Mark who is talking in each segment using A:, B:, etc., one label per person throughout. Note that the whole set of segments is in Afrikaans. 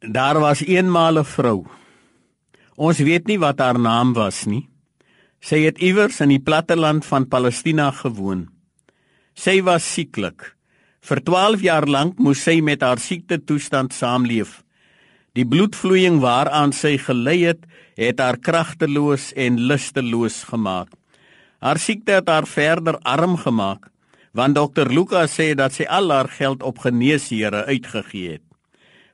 A: Daar was eenmal 'n vrou. Ons weet nie wat haar naam was nie. Sy het iewers in die platteland van Palestina gewoon. Sy was sieklik. Vir 12 jaar lank moes sy met haar siekte toestand saamleef. Die bloedvloeiing waaraan sy gelei het, het haar kragteloos en lusteloos gemaak. Haar siekte het haar verder arm gemaak, want dokter Lukas sê dat sy al haar geld op geneesheere uitgegee het.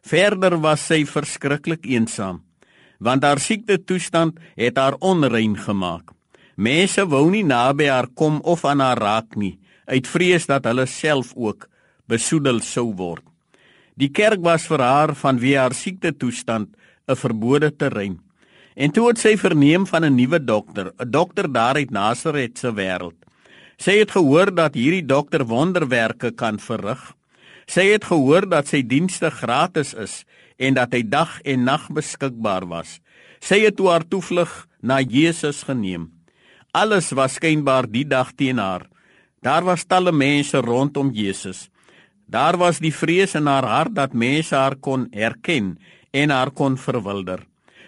A: Verder was sy verskriklik eensaam, want haar siekte toestand het haar onrein gemaak. Mense wou nie naby haar kom of aan haar raak nie, uit vrees dat hulle self ook besoedel sou word. Die kerk was vir haar vanweë haar siekte toestand 'n verbode terrein. En toe het sy verneem van 'n nuwe dokter, 'n dokter daar uit Nasaret se wêreld. Sy het gehoor dat hierdie dokter wonderwerke kan verrig. Sy het gehoor dat sy dienste gratis is en dat hy dag en nag beskikbaar was. Sy het toe haar toevlug na Jesus geneem. Alles was skynbaar die dag teen haar. Daar was talle mense rondom Jesus. Daar was die vrees in haar hart dat mense haar kon herken en haar kon verwilder.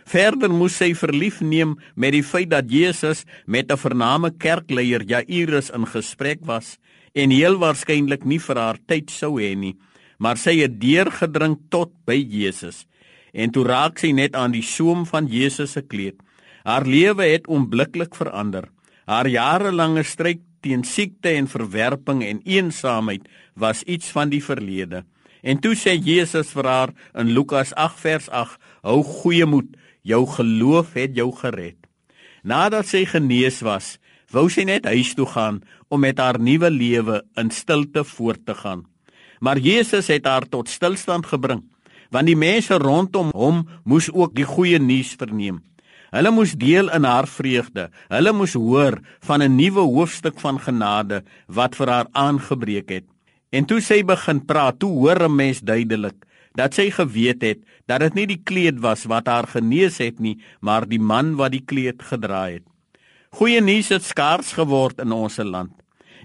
A: Verder moes sy verlief neem met die feit dat Jesus met 'n vername kerkleier Jairus in gesprek was en heel waarskynlik nie vir haar tyd sou hê nie, maar sy het deurgedring tot by Jesus. En toe raak sy net aan die soem van Jesus se kleed. Haar lewe het onmiddellik verander. Haar jarelange stryd teen siekte en verwerping en eensaamheid was iets van die verlede. En toe sê Jesus vir haar in Lukas 8 vers 8: "Hou goeie moed, jou geloof het jou gered." Nadat sy genees was, wou sy net huis toe gaan om met haar nuwe lewe in stilte voort te gaan. Maar Jesus het haar tot stilstand gebring, want die mense rondom hom moes ook die goeie nuus verneem. Hulle moes deel in haar vreugde. Hulle moes hoor van 'n nuwe hoofstuk van genade wat vir haar aangebreek het. En toe sy begin praat, toe hoor 'n mens duidelik dat sy geweet het dat dit nie die kleed was wat haar genees het nie, maar die man wat die kleed gedra het. Goeie nuus het skaars geword in ons land.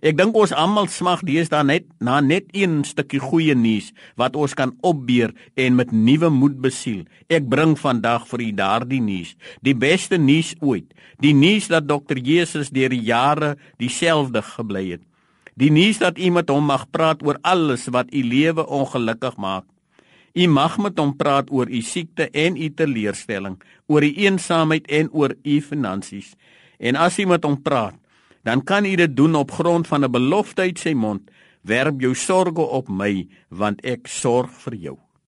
A: Ek dink ons almal smag deesdae net na net een stukkie goeie nuus wat ons kan opbeer en met nuwe moed besiel. Ek bring vandag vir u daardie nuus, die beste nuus ooit. Die nuus dat Dr Jesus deur die jare dieselfde gebly het. Die nuus dat u met hom mag praat oor alles wat u lewe ongelukkig maak. U mag met hom praat oor u siekte en u teleurstelling, oor u eensaamheid en oor u finansies. En as jy met hom praat, dan kan jy dit doen op grond van 'n belofte uit sy mond: "Werp jou sorges op my, want ek sorg vir jou."